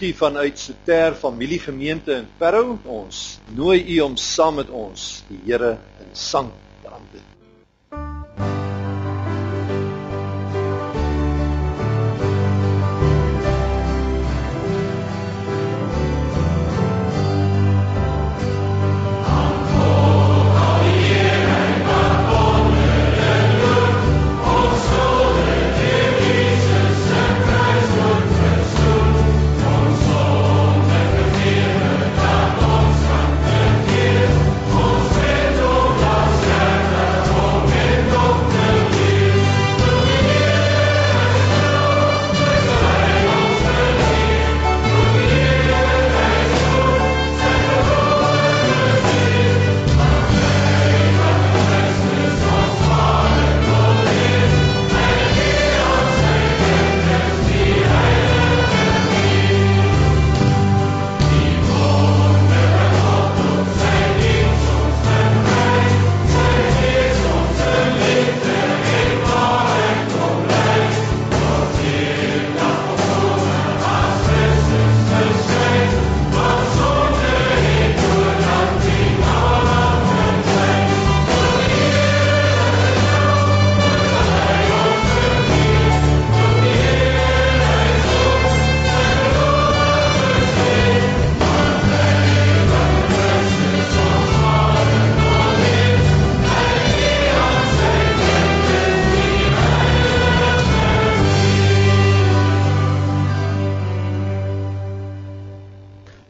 Groet u vanuit Soter Familiegemeente in Parow. Ons nooi u om saam met ons die Here in sang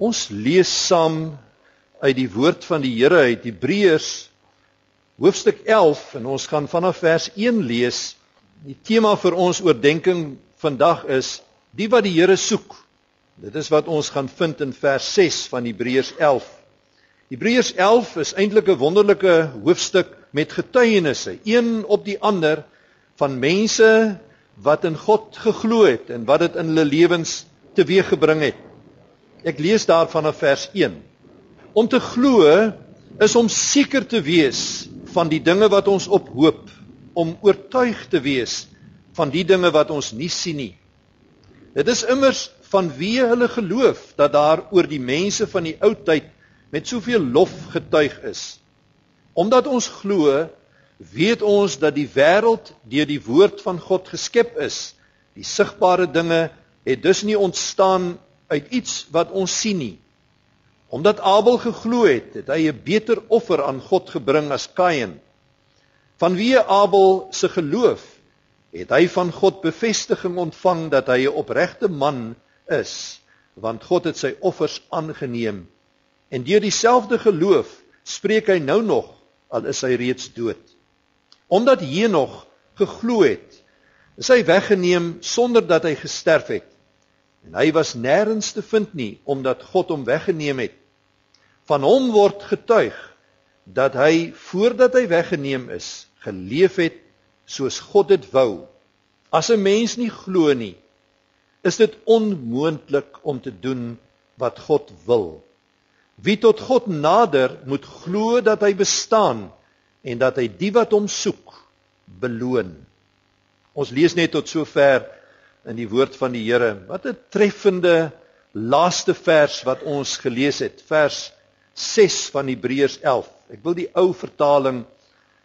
Ons lees saam uit die woord van die Here uit Hebreërs hoofstuk 11 en ons gaan vanaf vers 1 lees. Die tema vir ons oordeenking vandag is die wat die Here soek. Dit is wat ons gaan vind in vers 6 van Hebreërs 11. Hebreërs 11 is eintlik 'n wonderlike hoofstuk met getuienisse, een op die ander van mense wat in God geglo het en wat dit in hulle lewens teweeggebring het. Ek lees daarvan af vers 1. Om te glo is om seker te wees van die dinge wat ons op hoop, om oortuig te wees van die dinge wat ons nie sien nie. Dit is immers van wie hulle geloof dat daar oor die mense van die ou tyd met soveel lof getuig is. Omdat ons glo, weet ons dat die wêreld deur die woord van God geskep is. Die sigbare dinge het dus nie ontstaan uit iets wat ons sien nie. Omdat Abel geglo het, het hy 'n beter offer aan God gebring as Kain. Vanweë Abel se geloof het hy van God bevestiging ontvang dat hy 'n opregte man is, want God het sy offers aangeneem. En deur dieselfde geloof spreek hy nou nog al is hy reeds dood. Omdat Henog geglo het, is hy weggeneem sonder dat hy gesterf het. En hy was nêrens te vind nie omdat God hom weggeneem het. Van hom word getuig dat hy voordat hy weggeneem is, geleef het soos God dit wou. As 'n mens nie glo nie, is dit onmoontlik om te doen wat God wil. Wie tot God nader, moet glo dat hy bestaan en dat hy die wat hom soek beloon. Ons lees net tot sover in die woord van die Here. Wat 'n treffende laaste vers wat ons gelees het, vers 6 van Hebreërs 11. Ek wil die ou vertaling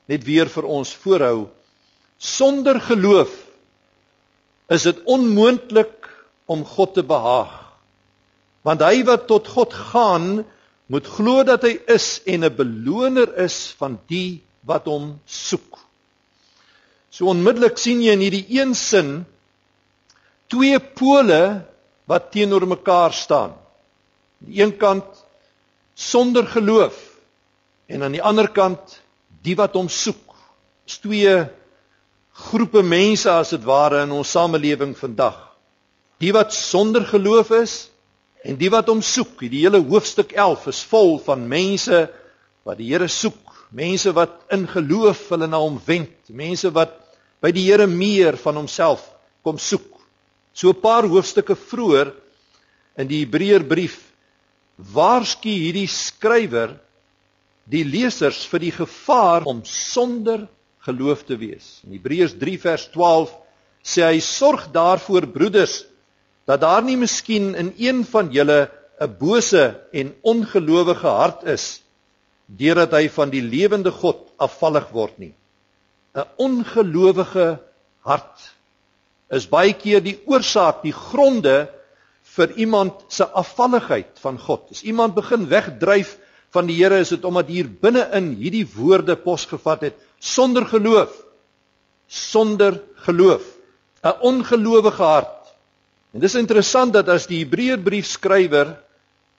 net weer vir ons voorhou. Sonder geloof is dit onmoontlik om God te behaag. Want hy wat tot God gaan, moet glo dat hy is en 'n beloner is van die wat hom soek. So onmiddellik sien jy in hierdie een sin twee pole wat teenoor mekaar staan. Aan die een kant sonder geloof en aan die ander kant die wat hom soek. Dis twee groepe mense as dit ware in ons samelewing vandag. Die wat sonder geloof is en die wat hom soek. Die hele hoofstuk 11 is vol van mense wat die Here soek, mense wat in geloof hulle na hom wend, mense wat by die Here meer van homself kom soek. So 'n paar hoofstukke vroeër in die Hebreërbrief waarsku hierdie skrywer die lesers vir die gevaar om sonder geloof te wees. In Hebreërs 3 vers 12 sê hy sorg daarvoor broeders dat daar nie miskien in een van julle 'n bose en ongelowige hart is deurdat hy van die lewende God afvallig word nie. 'n Ongelowige hart is baie keer die oorsaak, die gronde vir iemand se afvalligheid van God. As iemand begin wegdryf van die Here, is dit omdat hier binne-in hierdie woorde posgevat het sonder geloof. Sonder geloof. 'n Ongelowige hart En dis interessant dat as die Hebreërbrief skrywer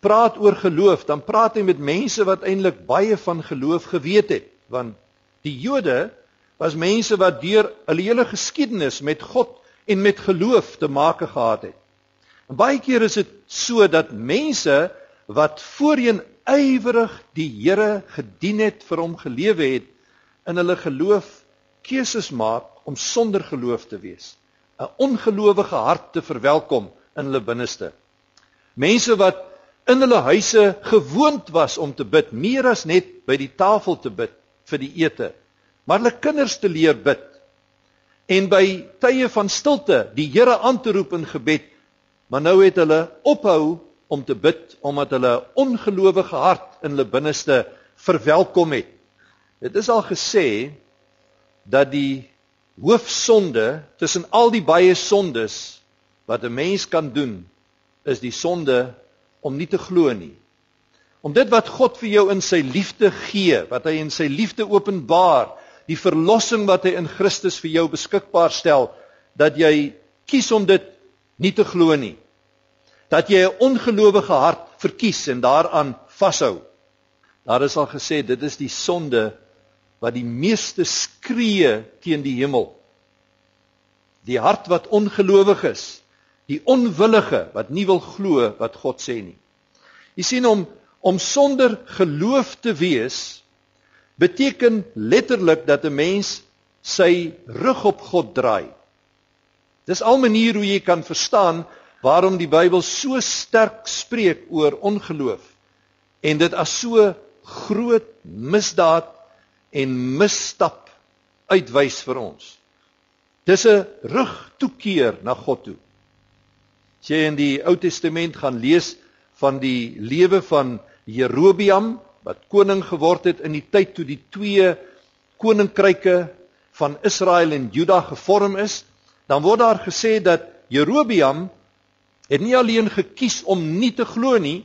praat oor geloof, dan praat hy met mense wat eintlik baie van geloof geweet het, want die Jode was mense wat deur hulle hele geskiedenis met God en met geloof te make gehad het. En baie keer is dit so dat mense wat voorheen ywerig die Here gedien het, vir hom gelewe het, in hulle geloof keuses maak om sonder geloof te wees. 'n ongelowige hart te verwelkom in hulle binneste. Mense wat in hulle huise gewoond was om te bid, meer as net by die tafel te bid vir die ete, maar hulle kinders te leer bid en by tye van stilte die Here aan te roep in gebed, maar nou het hulle ophou om te bid omdat hulle 'n ongelowige hart in hulle binneste verwelkom het. Dit is al gesê dat die hoofsonde tussen al die baie sondes wat 'n mens kan doen is die sonde om nie te glo nie. Om dit wat God vir jou in sy liefde gee, wat hy in sy liefde openbaar, die verlossing wat hy in Christus vir jou beskikbaar stel, dat jy kies om dit nie te glo nie. Dat jy 'n ongelowige hart verkies en daaraan vashou. Daar is al gesê dit is die sonde wat die meeste skree teen die hemel. Die hart wat ongelowig is, die onwillige wat nie wil glo wat God sê nie. Jy sien om om sonder geloof te wees beteken letterlik dat 'n mens sy rug op God draai. Dis al manier hoe jy kan verstaan waarom die Bybel so sterk spreek oor ongeloof en dit as so groot misdaad en misstap uitwys vir ons. Dis 'n rugtoekeer na God toe. As jy in die Ou Testament gaan lees van die lewe van Jerobeam wat koning geword het in die tyd toe die twee koninkryke van Israel en Juda gevorm is, dan word daar gesê dat Jerobeam het nie alleen gekies om nie te glo nie,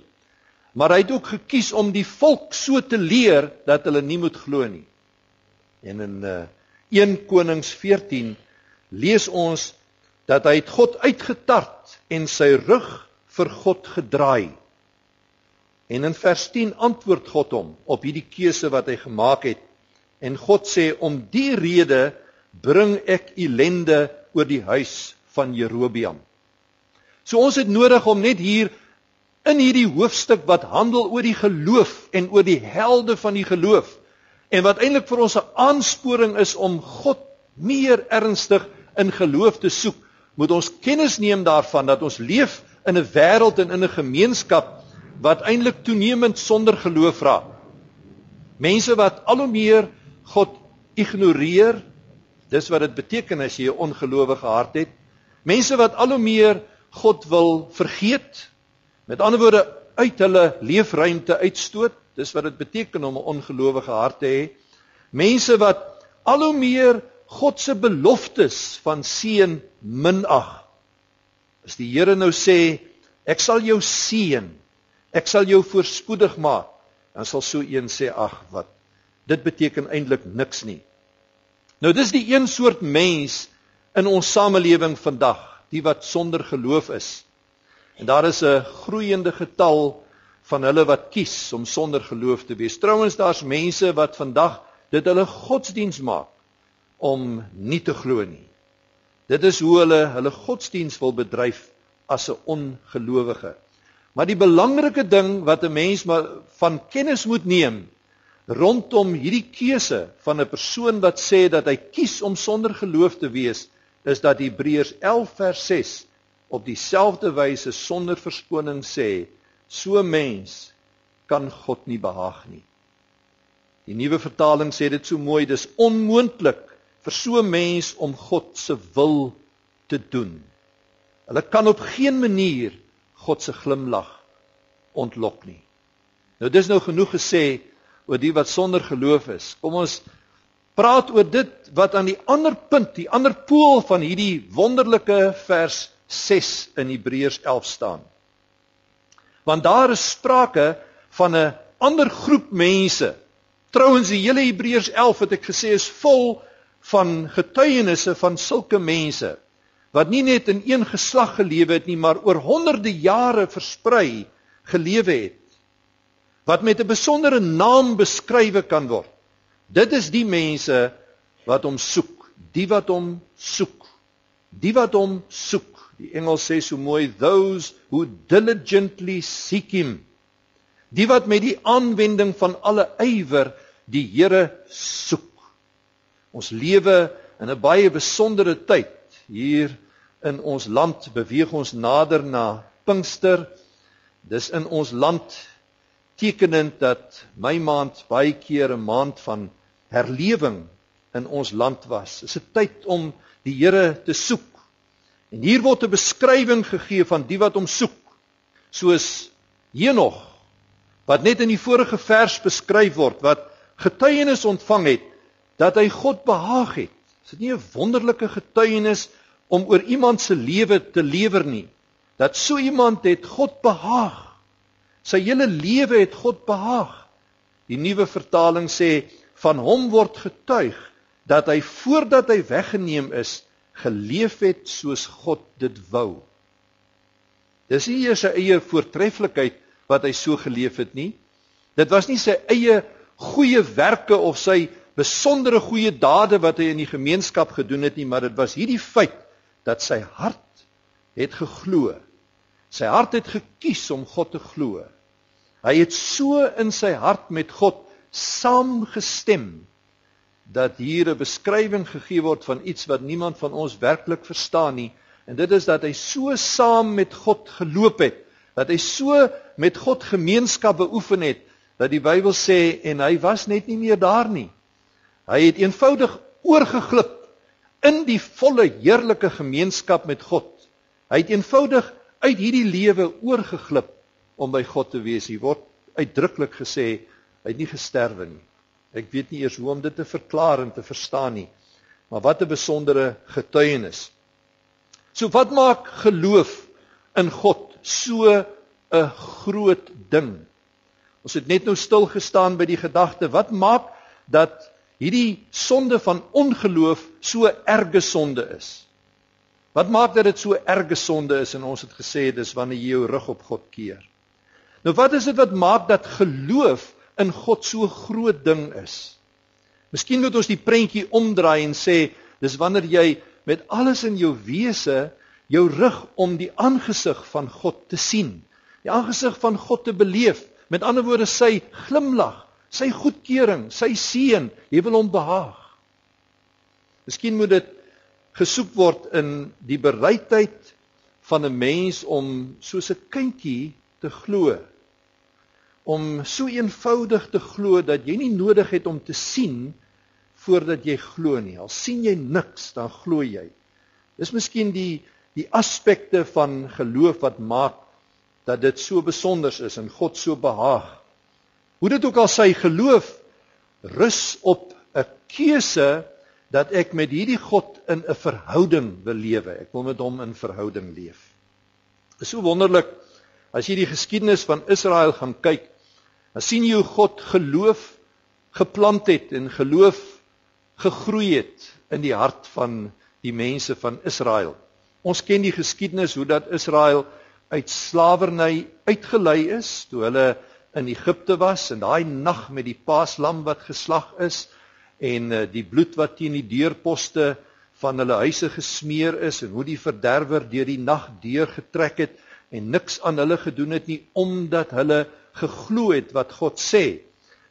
maar hy het ook gekies om die volk so te leer dat hulle nie moet glo nie. En in uh, 1 Konings 14 lees ons dat hy het God uitgetart en sy rug vir God gedraai. En in vers 10 antwoord God hom op hierdie keuse wat hy gemaak het. En God sê om die rede bring ek ellende oor die huis van Jerobeam. So ons het nodig om net hier in hierdie hoofstuk wat handel oor die geloof en oor die helde van die geloof en wat eintlik vir ons 'n aansporing is om God meer ernstig in geloof te soek, moet ons kennis neem daarvan dat ons leef in 'n wêreld en in 'n gemeenskap wat eintlik toenemend sonder geloof raak. Mense wat al hoe meer God ignoreer, dis wat dit beteken as jy 'n ongelowige hart het. Mense wat al hoe meer God wil vergeet. Met ander woorde, uit hulle leefruimte uitstoot. Dis wat dit beteken om 'n ongelowige hart te hê. Mense wat al hoe meer God se beloftes van seën minag. As die Here nou sê, ek sal jou seën, ek sal jou voorspoedig maak, dan sal so een sê, ag wat. Dit beteken eintlik niks nie. Nou dis die een soort mens in ons samelewing vandag, die wat sonder geloof is. En daar is 'n groeiende getal van hulle wat kies om sonder geloof te wees. Trouwens daar's mense wat vandag dit hulle godsdiens maak om nie te glo nie. Dit is hoe hulle hulle godsdiens wil bedryf as 'n ongelowige. Maar die belangrike ding wat 'n mens maar van kennis moet neem rondom hierdie keuse van 'n persoon wat sê dat hy kies om sonder geloof te wees, is dat Hebreërs 11 vers 6 op dieselfde wyse sonder verskoning sê So mens kan God nie behaag nie. Die nuwe vertaling sê dit so mooi, dis onmoontlik vir so mens om God se wil te doen. Hulle kan op geen manier God se glimlag ontlok nie. Nou dis nou genoeg gesê oor die wat sonder geloof is. Kom ons praat oor dit wat aan die ander punt, die ander pool van hierdie wonderlike vers 6 in Hebreërs 11 staan. Want daar is sprake van 'n ander groep mense. Trouwens die hele Hebreërs 11 wat ek gesê is vol van getuienisse van sulke mense wat nie net in een geslag gelewe het nie, maar oor honderde jare versprei gelewe het. Wat met 'n besondere naam beskrywe kan word. Dit is die mense wat hom soek, die wat hom soek. Die wat hom soek. Die Engels sê so mooi those who diligently seek him. Die wat met die aanwending van alle ywer die Here soek. Ons lewe in 'n baie besondere tyd hier in ons land beweeg ons nader na Pinkster. Dis in ons land tekenend dat my maand baie keer 'n maand van herlewing in ons land was. Dis 'n tyd om die Here te soek. En hier word 'n beskrywing gegee van die wat hom soek. Soos Henog wat net in die vorige vers beskryf word wat getuienis ontvang het dat hy God behaag het. Is dit nie 'n wonderlike getuienis om oor iemand se lewe te lewer nie? Dat so iemand het God behaag. Sy hele lewe het God behaag. Die nuwe vertaling sê van hom word getuig dat hy voordat hy weggeneem is, geleef het soos God dit wou. Dis nie eers sy eie voortreffelikheid wat hy so geleef het nie. Dit was nie sy eie goeie werke of sy besondere goeie dade wat hy in die gemeenskap gedoen het nie, maar dit was hierdie feit dat sy hart het geglo. Sy hart het gekies om God te glo. Hy het so in sy hart met God saamgestem dat hier 'n beskrywing gegee word van iets wat niemand van ons werklik verstaan nie en dit is dat hy so saam met God geloop het dat hy so met God gemeenskap beoefen het dat die Bybel sê en hy was net nie meer daar nie Hy het eenvoudig oorgeglip in die volle heerlike gemeenskap met God. Hy het eenvoudig uit hierdie lewe oorgeglip om by God te wees. Hier word uitdruklik gesê hy het nie gesterwe nie. Ek weet nie eers hoe om dit te verklaar en te verstaan nie. Maar wat 'n besondere getuienis. So wat maak geloof in God so 'n groot ding? Ons het net nou stil gestaan by die gedagte wat maak dat hierdie sonde van ongeloof so erge sonde is. Wat maak dat dit so erge sonde is en ons het gesê dis wanneer jy jou rug op God keer. Nou wat is dit wat maak dat geloof in God so groot ding is? Miskien moet ons die prentjie omdraai en sê dis wanneer jy met alles in jou wese jou rug om die aangesig van God te sien, die aangesig van God te beleef, met ander woorde sy glimlag, sy goedkeuring, sy seën, jy wil hom behaag. Miskien moet dit gesoek word in die bereidheid van 'n mens om soos 'n kindjie te glo. Om so eenvoudig te glo dat jy nie nodig het om te sien voordat jy glo nie. Al sien jy niks, dan glo jy. Dis miskien die die aspekte van geloof wat maak dat dit so besonder is en God so behaag. Hoe dit ook al sy geloof rus op 'n keuse dat ek met hierdie God in 'n verhouding wil lewe. Ek wil met hom in verhouding leef. Dit is so wonderlik as jy die geskiedenis van Israel gaan kyk. Dan sien jy hoe God geloof geplant het en geloof gegroei het in die hart van die mense van Israel. Ons ken die geskiedenis hoe dat Israel uit slawerny uitgelei is toe hulle in Egipte was en daai nag met die paaslam wat geslag is en uh, die bloed wat teen die deurposte van hulle huise gesmeer is en hoe die verderwer deur die nag deurgetrek het en niks aan hulle gedoen het nie omdat hulle geglo het wat God sê.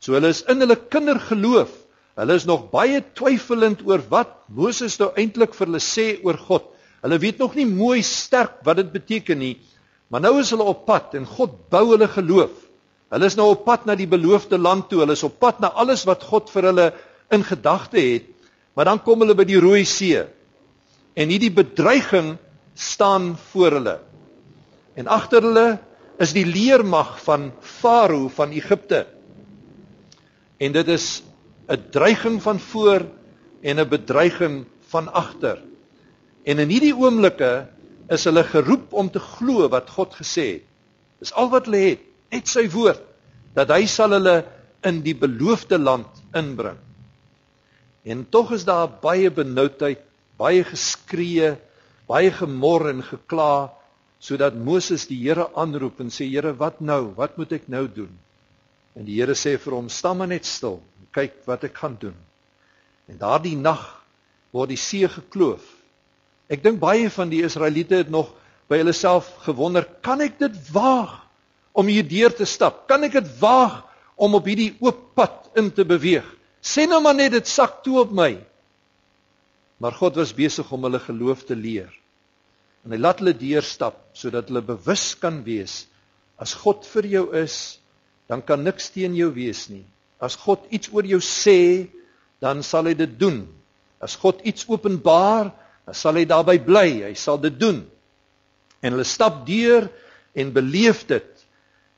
So hulle is in hulle kindergeloof. Hulle is nog baie twyfelend oor wat Moses nou eintlik vir hulle sê oor God. Hulle weet nog nie mooi sterk wat dit beteken nie. Maar nou is hulle op pad en God bou hulle geloof. Hulle is nou op pad na die beloofde land toe. Hulle is op pad na alles wat God vir hulle in gedagte het. Maar dan kom hulle by die Rooi See. En hierdie bedreiging staan voor hulle. En agter hulle is die leermag van Farao van Egipte. En dit is 'n dreiging van voor en 'n bedreiging van agter. En in hierdie oomblikke is hulle geroep om te glo wat God gesê het. Dis al wat hulle het, net sy woord dat hy sal hulle in die beloofde land inbring. En tog is daar baie benoudheid, baie geskree, baie gemor en gekla sodat Moses die Here aanroep en sê Here, wat nou? Wat moet ek nou doen? En die Here sê vir hom: "Staan maar net stil. Kyk wat ek gaan doen." En daardie nag word die see gekloof. Ek dink baie van die Israeliete het nog by hulle self gewonder, kan ek dit waag om hier deur te stap? Kan ek dit waag om op hierdie oop pad in te beweeg? Sê nou maar net dit sak toe op my. Maar God was besig om hulle geloof te leer. En hy laat hulle deurstap sodat hulle bewus kan wees as God vir jou is, dan kan niks teen jou wees nie. As God iets oor jou sê, dan sal hy dit doen. As God iets openbaar, dan sal hy daarby bly. Hy sal dit doen. En hulle stap deur en beleef dit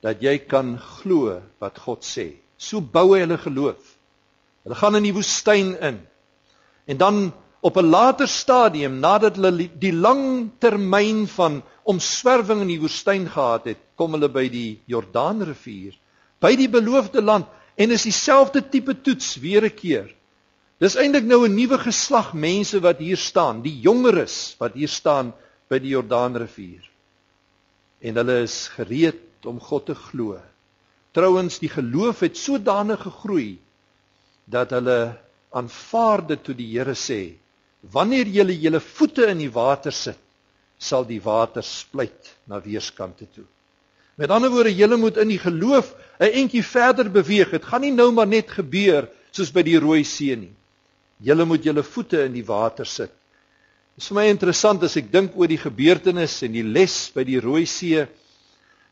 dat jy kan glo wat God sê. So bou hy hulle geloof. Hulle gaan in die woestyn in. En dan op 'n later stadium nadat hulle die lang termyn van omswerwing in die woestyn gehad het, kom hulle by die Jordaanrivier, by die beloofde land en is dieselfde tipe toets weer 'n keer. Dis eintlik nou 'n nuwe geslag mense wat hier staan, die jongeres wat hier staan by die Jordaanrivier. En hulle is gereed om God te glo. Trouwens, die geloof het sodanig gegroei dat hulle aanvaar dit toe die Here sê Wanneer julle julle voete in die water sit, sal die water splyt na weerskante toe. Met ander woorde, julle moet in die geloof 'n entjie verder beweeg. Dit gaan nie nou maar net gebeur soos by die Rooi See nie. Julle moet julle voete in die water sit. Dit is vir my interessant as ek dink oor die gebeurtenis en die les by die Rooi See,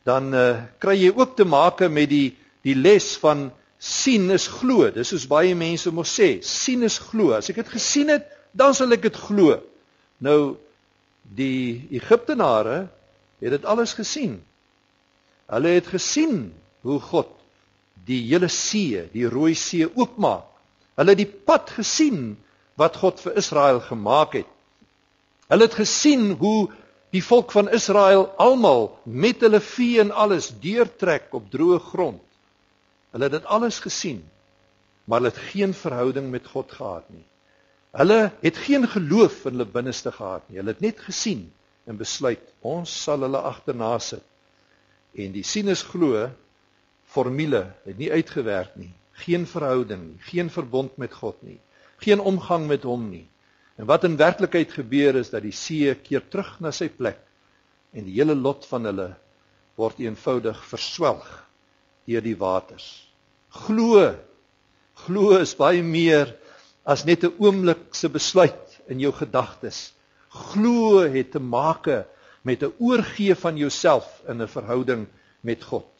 dan uh, kry jy ook te make met die die les van sien is glo. Dis soos baie mense mos sê, sien is glo. As ek dit gesien het, dan sal ek dit glo. Nou die Egiptenare het dit alles gesien. Hulle het gesien hoe God die hele see, die Rooi See oopmaak. Hulle het die pad gesien wat God vir Israel gemaak het. Hulle het gesien hoe die volk van Israel almal met hulle vee en alles deurtrek op droë grond. Hulle het dit alles gesien, maar hulle het geen verhouding met God gehad nie. Hulle het geen geloof in hulle binneste gehad nie. Hulle het net gesien en besluit ons sal hulle agterna sit. En die sien is glo formule het nie uitgewerk nie. Geen verhouding nie, geen verbond met God nie, geen omgang met hom nie. En wat in werklikheid gebeur is dat die see keer terug na sy plek en die hele lot van hulle word eenvoudig verswelg deur die waters. Glo. Glo is baie meer as net 'n oomblik se besluit in jou gedagtes. Glo het te make met 'n oorgee van jouself in 'n verhouding met God.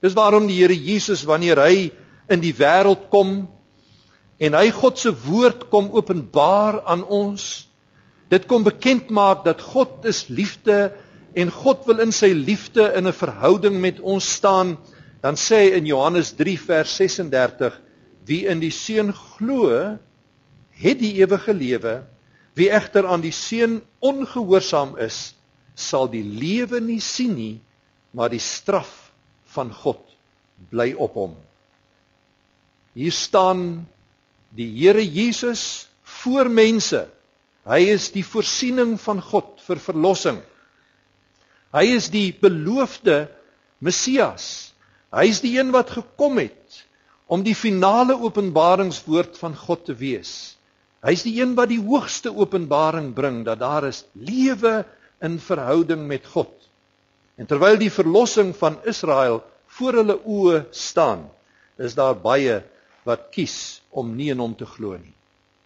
Dis waarom die Here Jesus wanneer hy in die wêreld kom en hy God se woord kom openbaar aan ons, dit kom bekend maak dat God is liefde en God wil in sy liefde in 'n verhouding met ons staan, dan sê hy in Johannes 3 vers 36 Wie in die seun glo, het die ewige lewe. Wie egter aan die seun ongehoorsaam is, sal die lewe nie sien nie, maar die straf van God bly op hom. Hier staan die Here Jesus voor mense. Hy is die voorsiening van God vir verlossing. Hy is die beloofde Messias. Hy is die een wat gekom het om die finale openbaringswoord van God te wees. Hy's die een wat die hoogste openbaring bring dat daar is lewe in verhouding met God. En terwyl die verlossing van Israel voor hulle oë staan, is daar baie wat kies om nie in hom te glo nie.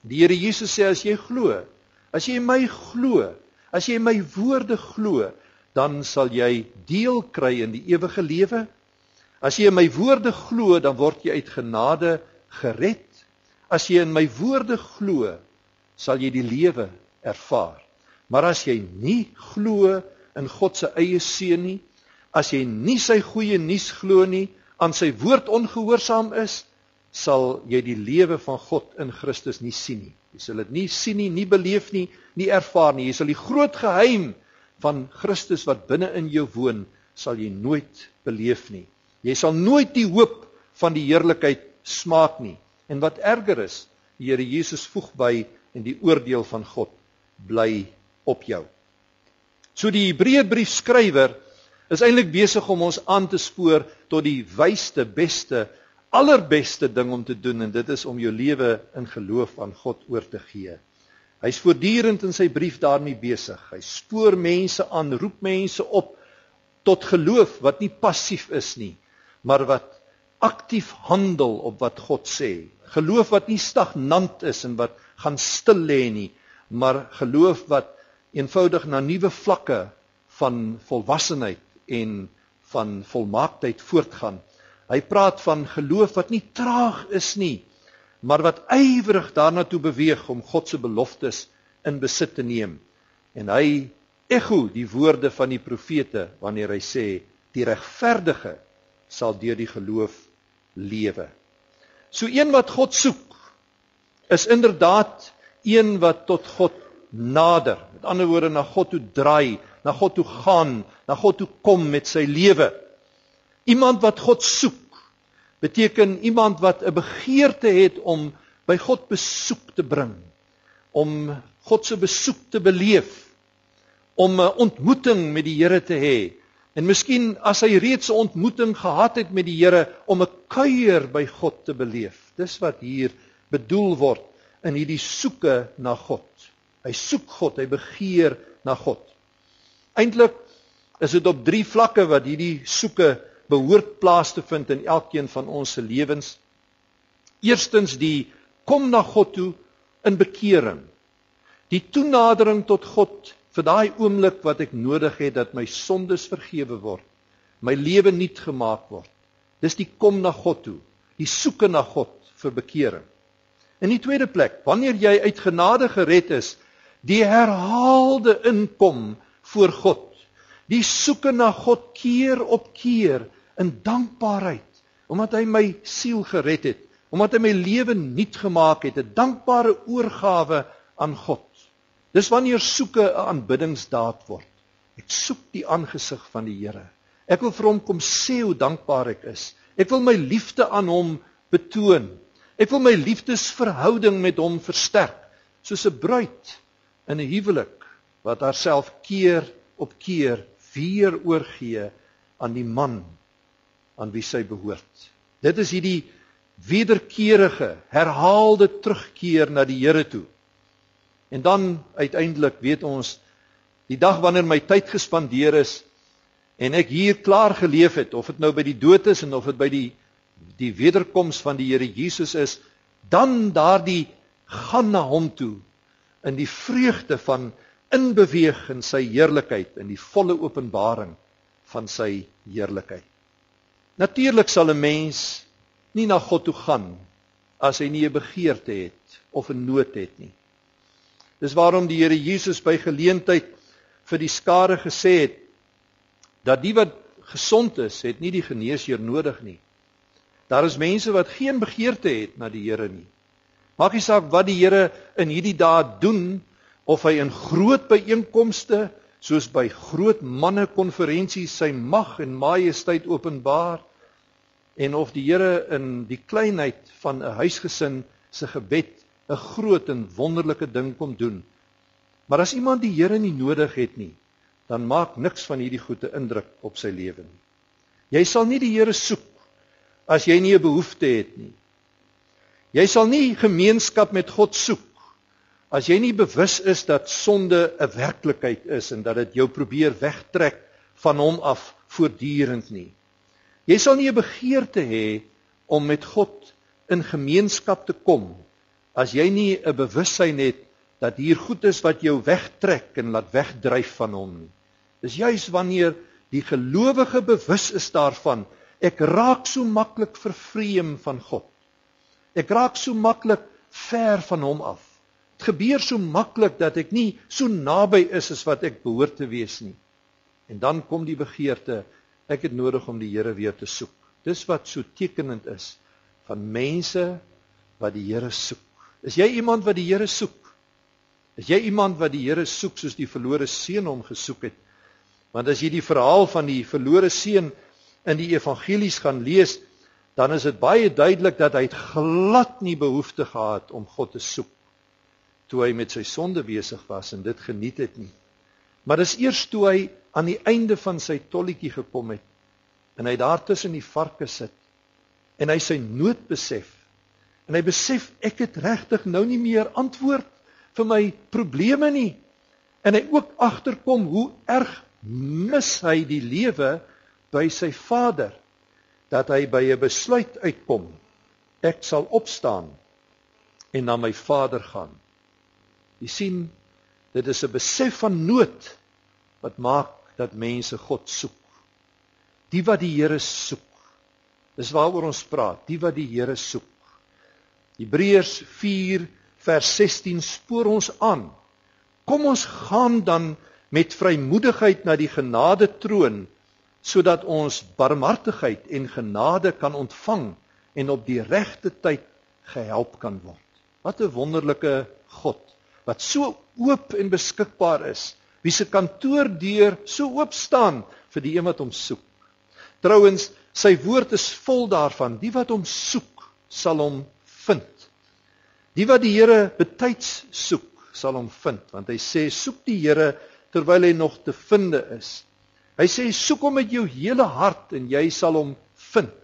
Die Here Jesus sê as jy glo, as jy my glo, as jy my woorde glo, dan sal jy deel kry in die ewige lewe As jy in my woorde glo, dan word jy uit genade gered. As jy in my woorde glo, sal jy die lewe ervaar. Maar as jy nie glo in God se eie seun nie, as jy nie sy goeie nuus glo nie, aan sy woord ongehoorsaam is, sal jy die lewe van God in Christus nie sien nie. Jy sal dit nie sien nie, nie beleef nie, nie ervaar nie. Jy sal die groot geheim van Christus wat binne in jou woon, sal jy nooit beleef nie. Jy sal nooit die hoop van die heerlikheid smaak nie. En wat erger is, die Here Jesus voeg by en die oordeel van God bly op jou. So die Hebreërbrief skrywer is eintlik besig om ons aan te spoor tot die wysste, beste, allerbeste ding om te doen en dit is om jou lewe in geloof aan God oor te gee. Hy's voortdurend in sy brief daarmee besig. Hy spoor mense aan, roep mense op tot geloof wat nie passief is nie, maar wat aktief handel op wat God sê. Geloof wat nie stagnant is en wat gaan stil lê nie, maar geloof wat eenvoudig na nuwe vlakke van volwassenheid en van volmaaktheid voortgaan. Hy praat van geloof wat nie traag is nie, maar wat ywerig daarna toe beweeg om God se beloftes in besit te neem. En hy ekho die woorde van die profete wanneer hy sê die regverdige sal deur die geloof lewe. So een wat God soek is inderdaad een wat tot God nader. Met ander woorde na God toe draai, na God toe gaan, na God toe kom met sy lewe. Iemand wat God soek beteken iemand wat 'n begeerte het om by God besoek te bring, om God se besoek te beleef om 'n ontmoeting met die Here te hê. En miskien as hy reeds 'n ontmoeting gehad het met die Here om 'n kuier by God te beleef. Dis wat hier bedoel word in hierdie soeke na God. Hy soek God, hy begeer na God. Eintlik is dit op drie vlakke wat hierdie soeke behoort plaas te vind in elkeen van ons se lewens. Eerstens die kom na God toe in bekering. Die toenadering tot God vir daai oomblik wat ek nodig het dat my sondes vergewe word, my lewe nuut gemaak word. Dis die kom na God toe, die soeke na God vir bekering. In die tweede plek, wanneer jy uit genade gered is, die herhaalde inkom voor God. Die soeke na God keer op keer in dankbaarheid omdat hy my siel gered het, omdat hy my lewe nuut gemaak het, 'n dankbare oorgawe aan God. Dis wanneer soeke 'n aanbiddingsdaad word. Ek soek die aangesig van die Here. Ek wil vir hom kom sê hoe dankbaar ek is. Ek wil my liefde aan hom betoon. Ek wil my liefdesverhouding met hom versterk, soos 'n bruid in 'n huwelik wat haarself keer op keer weer oorgee aan die man aan wie sy behoort. Dit is hierdie wederkerige, herhaalde terugkeer na die Here toe. En dan uiteindelik weet ons die dag wanneer my tyd gespandeer is en ek hier klaar geleef het of dit nou by die dood is en of dit by die die wederkoms van die Here Jesus is, dan daardie gaan na hom toe in die vreugde van inbeweeg in sy heerlikheid in die volle openbaring van sy heerlikheid. Natuurlik sal 'n mens nie na God toe gaan as hy nie 'n begeerte het of 'n nood het nie. Dis waarom die Here Jesus by geleentheid vir die skare gesê het dat die wat gesond is, het nie die geneesheer nodig nie. Daar is mense wat geen begeerte het na die Here nie. Maak nie saak wat die Here in hierdie dae doen of hy in groot byeenkomste soos by groot manne konferensies sy mag en majesteit openbaar en of die Here in die kleinheid van 'n huisgesin se gebed 'n groot en wonderlike ding kom doen. Maar as iemand die Here nie nodig het nie, dan maak niks van hierdie goeie indruk op sy lewe nie. Jy sal nie die Here soek as jy nie 'n behoefte het nie. Jy sal nie gemeenskap met God soek as jy nie bewus is dat sonde 'n werklikheid is en dat dit jou probeer wegtrek van hom af voortdurend nie. Jy sal nie 'n begeerte hê om met God in gemeenskap te kom as jy nie 'n bewussyn het dat hier goed is wat jou wegtrek en laat wegdryf van hom nie. Dis juis wanneer die gelowige bewus is daarvan, ek raak so maklik vervreem van God. Ek raak so maklik ver van hom af. Dit gebeur so maklik dat ek nie so naby is as wat ek behoort te wees nie. En dan kom die begeerte, ek het nodig om die Here weer te soek. Dis wat so tekenend is van mense wat die Here soek. Is jy iemand wat die Here soek? Is jy iemand wat die Here soek soos die verlore seun hom gesoek het? Want as jy die verhaal van die verlore seun in die evangelies gaan lees, dan is dit baie duidelik dat hy glad nie behoefte gehad om God te soek toe hy met sy sonde besig was en dit geniet het nie. Maar dis eers toe hy aan die einde van sy tolletjie gekom het en hy daar tussen die varke sit en hy sy nood besef en hy besef ek het regtig nou nie meer antwoord vir my probleme nie. En hy ook agterkom hoe erg mis hy die lewe by sy vader dat hy by 'n besluit uitkom ek sal opstaan en na my vader gaan. Jy sien dit is 'n besef van nood wat maak dat mense God soek. Die wat die Here soek dis waaroor ons praat die wat die Here soek Hebreërs 4 vers 16 spoor ons aan kom ons gaan dan met vrymoedigheid na die genade troon sodat ons barmhartigheid en genade kan ontvang en op die regte tyd gehelp kan word. Wat 'n wonderlike God wat so oop en beskikbaar is. Wie se kantoordeur so oop staan vir die een wat hom soek. Trouwens, sy woord is vol daarvan. Die wat hom soek, sal hom vind. Die wat die Here betyds soek, sal hom vind, want hy sê soek die Here terwyl hy nog te finde is. Hy sê soek hom met jou hele hart en jy sal hom vind.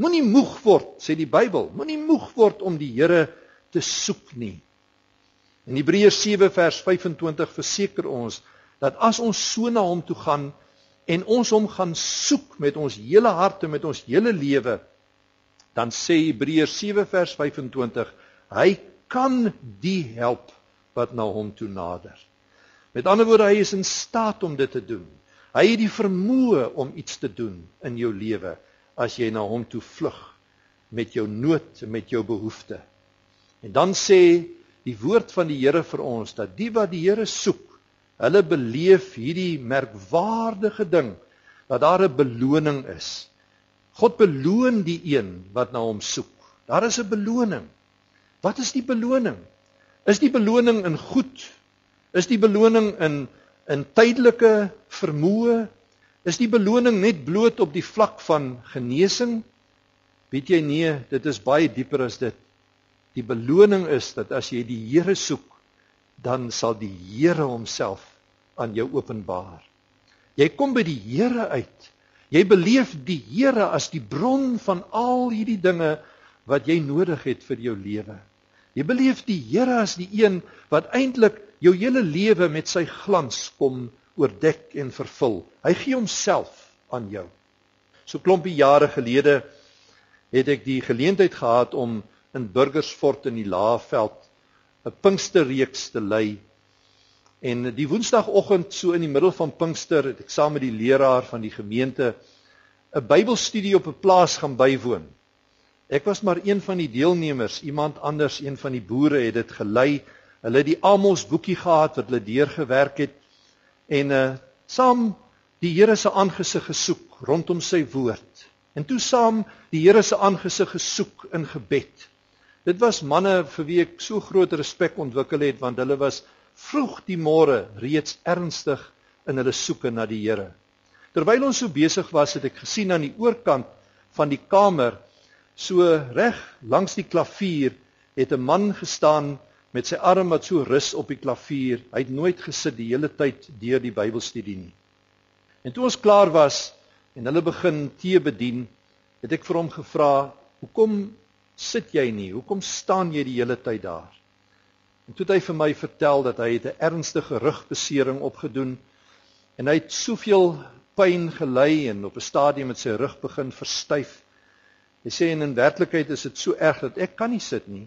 Moenie moeg word, sê die Bybel. Moenie moeg word om die Here te soek nie. In Hebreërs 7 vers 25 verseker ons dat as ons so na hom toe gaan en ons hom gaan soek met ons hele hart en met ons hele lewe, dan sê Hebreërs 7 vers 25, hy kan die help wat na hom toe nader. Met ander woorde, hy is in staat om dit te doen. Hy het die vermoë om iets te doen in jou lewe as jy na hom toe vlug met jou nood en met jou behoeftes. En dan sê die woord van die Here vir ons dat die wat die Here soek, hulle beleef hierdie merkwaardige ding dat daar 'n beloning is. God beloon die een wat na hom soek. Daar is 'n beloning. Wat is die beloning? Is die beloning in goed? Is die beloning in in tydelike vermoë is die beloning net bloot op die vlak van genesing weet jy nee dit is baie dieper as dit die beloning is dat as jy die Here soek dan sal die Here homself aan jou openbaar jy kom by die Here uit jy beleef die Here as die bron van al hierdie dinge wat jy nodig het vir jou lewe jy beleef die Here as die een wat eintlik jou hele lewe met sy glans kom oordek en vervul. Hy gee homself aan jou. So klompie jare gelede het ek die geleentheid gehad om in Burgersfort in die Laagveld 'n Pinksterreeks te lei. En die Woensdagoggend so in die middel van Pinkster het ek saam met die leraar van die gemeente 'n Bybelstudie op 'n plaas gaan bywoon. Ek was maar een van die deelnemers, iemand anders, een van die boere het dit gelei Hulle het die Amos boekie gehad wat hulle deurgewerk het en uh saam die Here se aangesig gesoek rondom sy woord. En toe saam die Here se aangesig gesoek in gebed. Dit was manne vir wie ek so groot respek ontwikkel het want hulle was vroeg die môre reeds ernstig in hulle soeke na die Here. Terwyl ons so besig was, het ek gesien aan die oorkant van die kamer so reg langs die klavier het 'n man gestaan met sy arm wat so rus op die klavier. Hy het nooit gesit die hele tyd deur die Bybelstudie nie. En toe ons klaar was en hulle begin tee bedien, het ek vir hom gevra, "Hoekom sit jy nie? Hoekom staan jy die hele tyd daar?" En toe het hy vir my vertel dat hy 'n ernstige rugbesering opgedoen en hy het soveel pyn gely en op 'n stadium het sy rug begin verstyf. Hy sê en in werklikheid is dit so erg dat ek kan nie sit nie.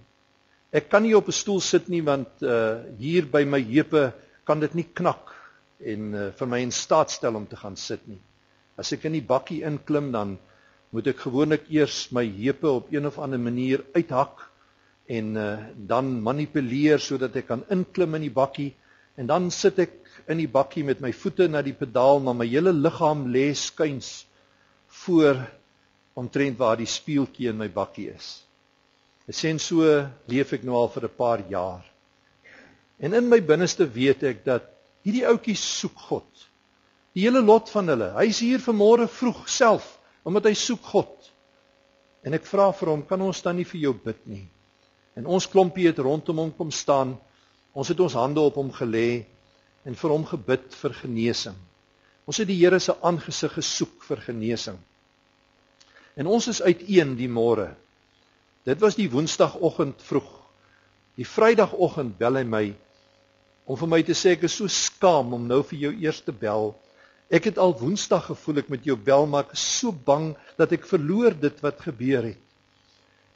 Ek kan nie op 'n stoel sit nie want uh hier by my heupe kan dit nie knak en uh, vir my in staat stel om te gaan sit nie. As ek in die bakkie inklim dan moet ek gewoonlik eers my heupe op een of ander manier uithak en uh, dan manipuleer sodat ek kan inklim in die bakkie en dan sit ek in die bakkie met my voete na die pedaal maar my hele liggaam lê skuins voor omtrent waar die spieeltjie in my bakkie is. Ek sê so leef ek nou al vir 'n paar jaar. En in my binneste weet ek dat hierdie ouetjies soek God. Die hele lot van hulle. Hy's hier vanmôre vroeg self omdat hy soek God. En ek vra vir hom, kan ons dan nie vir jou bid nie? En ons klompie het rondom hom kom staan. Ons het ons hande op hom gelê en vir hom gebid vir genesing. Ons het die Here se aangesig gesoek vir genesing. En ons is uiteen die môre. Dit was die woensdagoggend vroeg. Die vrydagoggend bel hy my om vir my te sê ek is so skaam om nou vir jou eers te bel. Ek het al Woensdag gevoel ek met jou bel maar ek is so bang dat ek verloor dit wat gebeur het.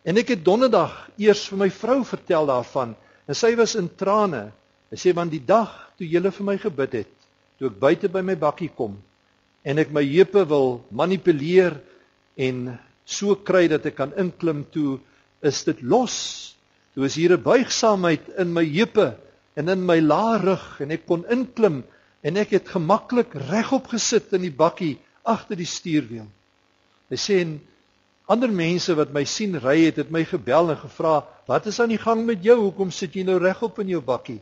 En ek het Donderdag eers vir my vrou vertel daarvan en sy was in trane. Sy sê want die dag toe jy vir my gebid het, toe ek buite by my bakkie kom en ek my heupe wil manipuleer en so kry dat ek kan inklim toe is dit los. Toe is hier 'n buigsaamheid in my heupe en in my lae rug en ek kon inklim en ek het gemaklik regop gesit in die bakkie agter die stuurwiel. Hy sê en ander mense wat my sien ry het het my gebel en gevra, "Wat is aan die gang met jou? Hoekom sit jy nou regop in jou bakkie?"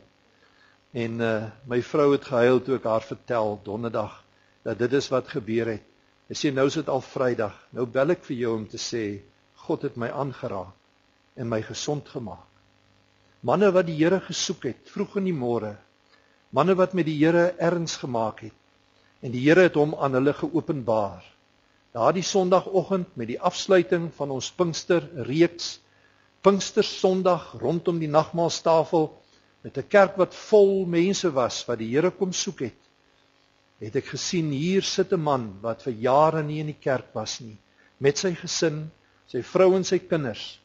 En uh my vrou het gehuil toe ek haar vertel donderdag dat dit is wat gebeur het. Hy sê nou is dit al Vrydag. Nou bel ek vir jou om te sê God het my aangeraak en my gesond gemaak manne wat die Here gesoek het vroeg in die môre manne wat met die Here erns gemaak het en die Here het hom aan hulle geopenbaar daardie sonoggend met die afsluiting van ons Pinkster reeks Pinkster Sondag rondom die nagmaalstafel met 'n kerk wat vol mense was wat die Here kom soek het het ek gesien hier sit 'n man wat vir jare nie in die kerk was nie met sy gesin sy vrou en sy kinders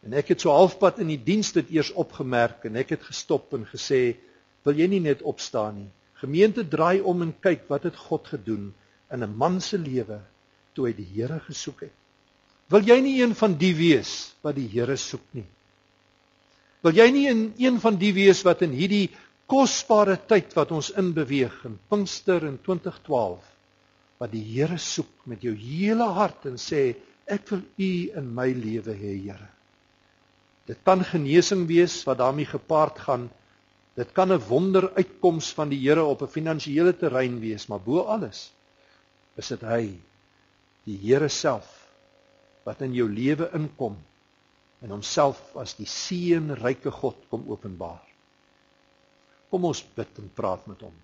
En ek het so halfpad in die diens dit eers opgemerk en ek het gestop en gesê, "Wil jy nie net opstaan nie? Gemeente draai om en kyk wat het God gedoen in 'n man se lewe toe hy die Here gesoek het. Wil jy nie een van die wees wat die Here soek nie? Wil jy nie in een van die wees wat in hierdie kosbare tyd wat ons inbeweeg in Pinkster in 2012 wat die Here soek met jou hele hart en sê ek wil U in my lewe hê, Here. Dit kan genesing wees wat daarmee gepaard gaan. Dit kan 'n wonderuitkoms van die Here op 'n finansiële terrein wees, maar bo alles is dit hy, die Here self wat in jou lewe inkom en homself as die seënryke God kom openbaar. Kom ons bid en praat met hom.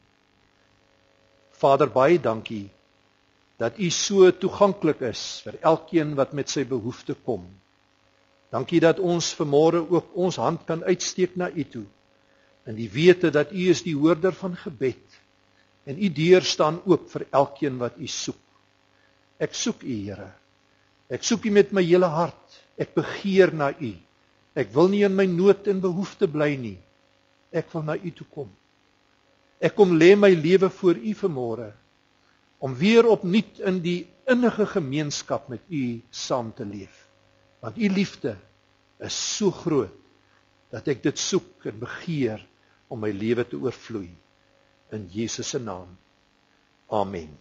Vader, baie dankie dat U so toeganklik is vir elkeen wat met sy behoefte kom. Dankie dat ons vanmôre ook ons hand kan uitsteek na U toe. In die wete dat U is die hoorder van gebed en U deur staan oop vir elkeen wat U soek. Ek soek U, Here. Ek soek U met my hele hart. Ek begeer na U. Ek wil nie in my nood en behoefte bly nie. Ek wil na U toe kom. Ek kom lê my lewe voor U vanmôre om weer opnuut in die innige gemeenskap met U saam te leef want u liefde is so groot dat ek dit soek en begeer om my lewe te oorvloei in Jesus se naam. Amen.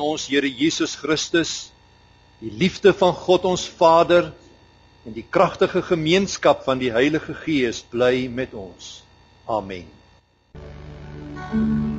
Van ons Here Jesus Christus, die liefde van God ons Vader en die kragtige gemeenskap van die Heilige Gees bly met ons. Amen. thank you